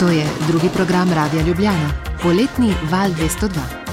To je drugi program Radia Ljubljana, poletni val 202.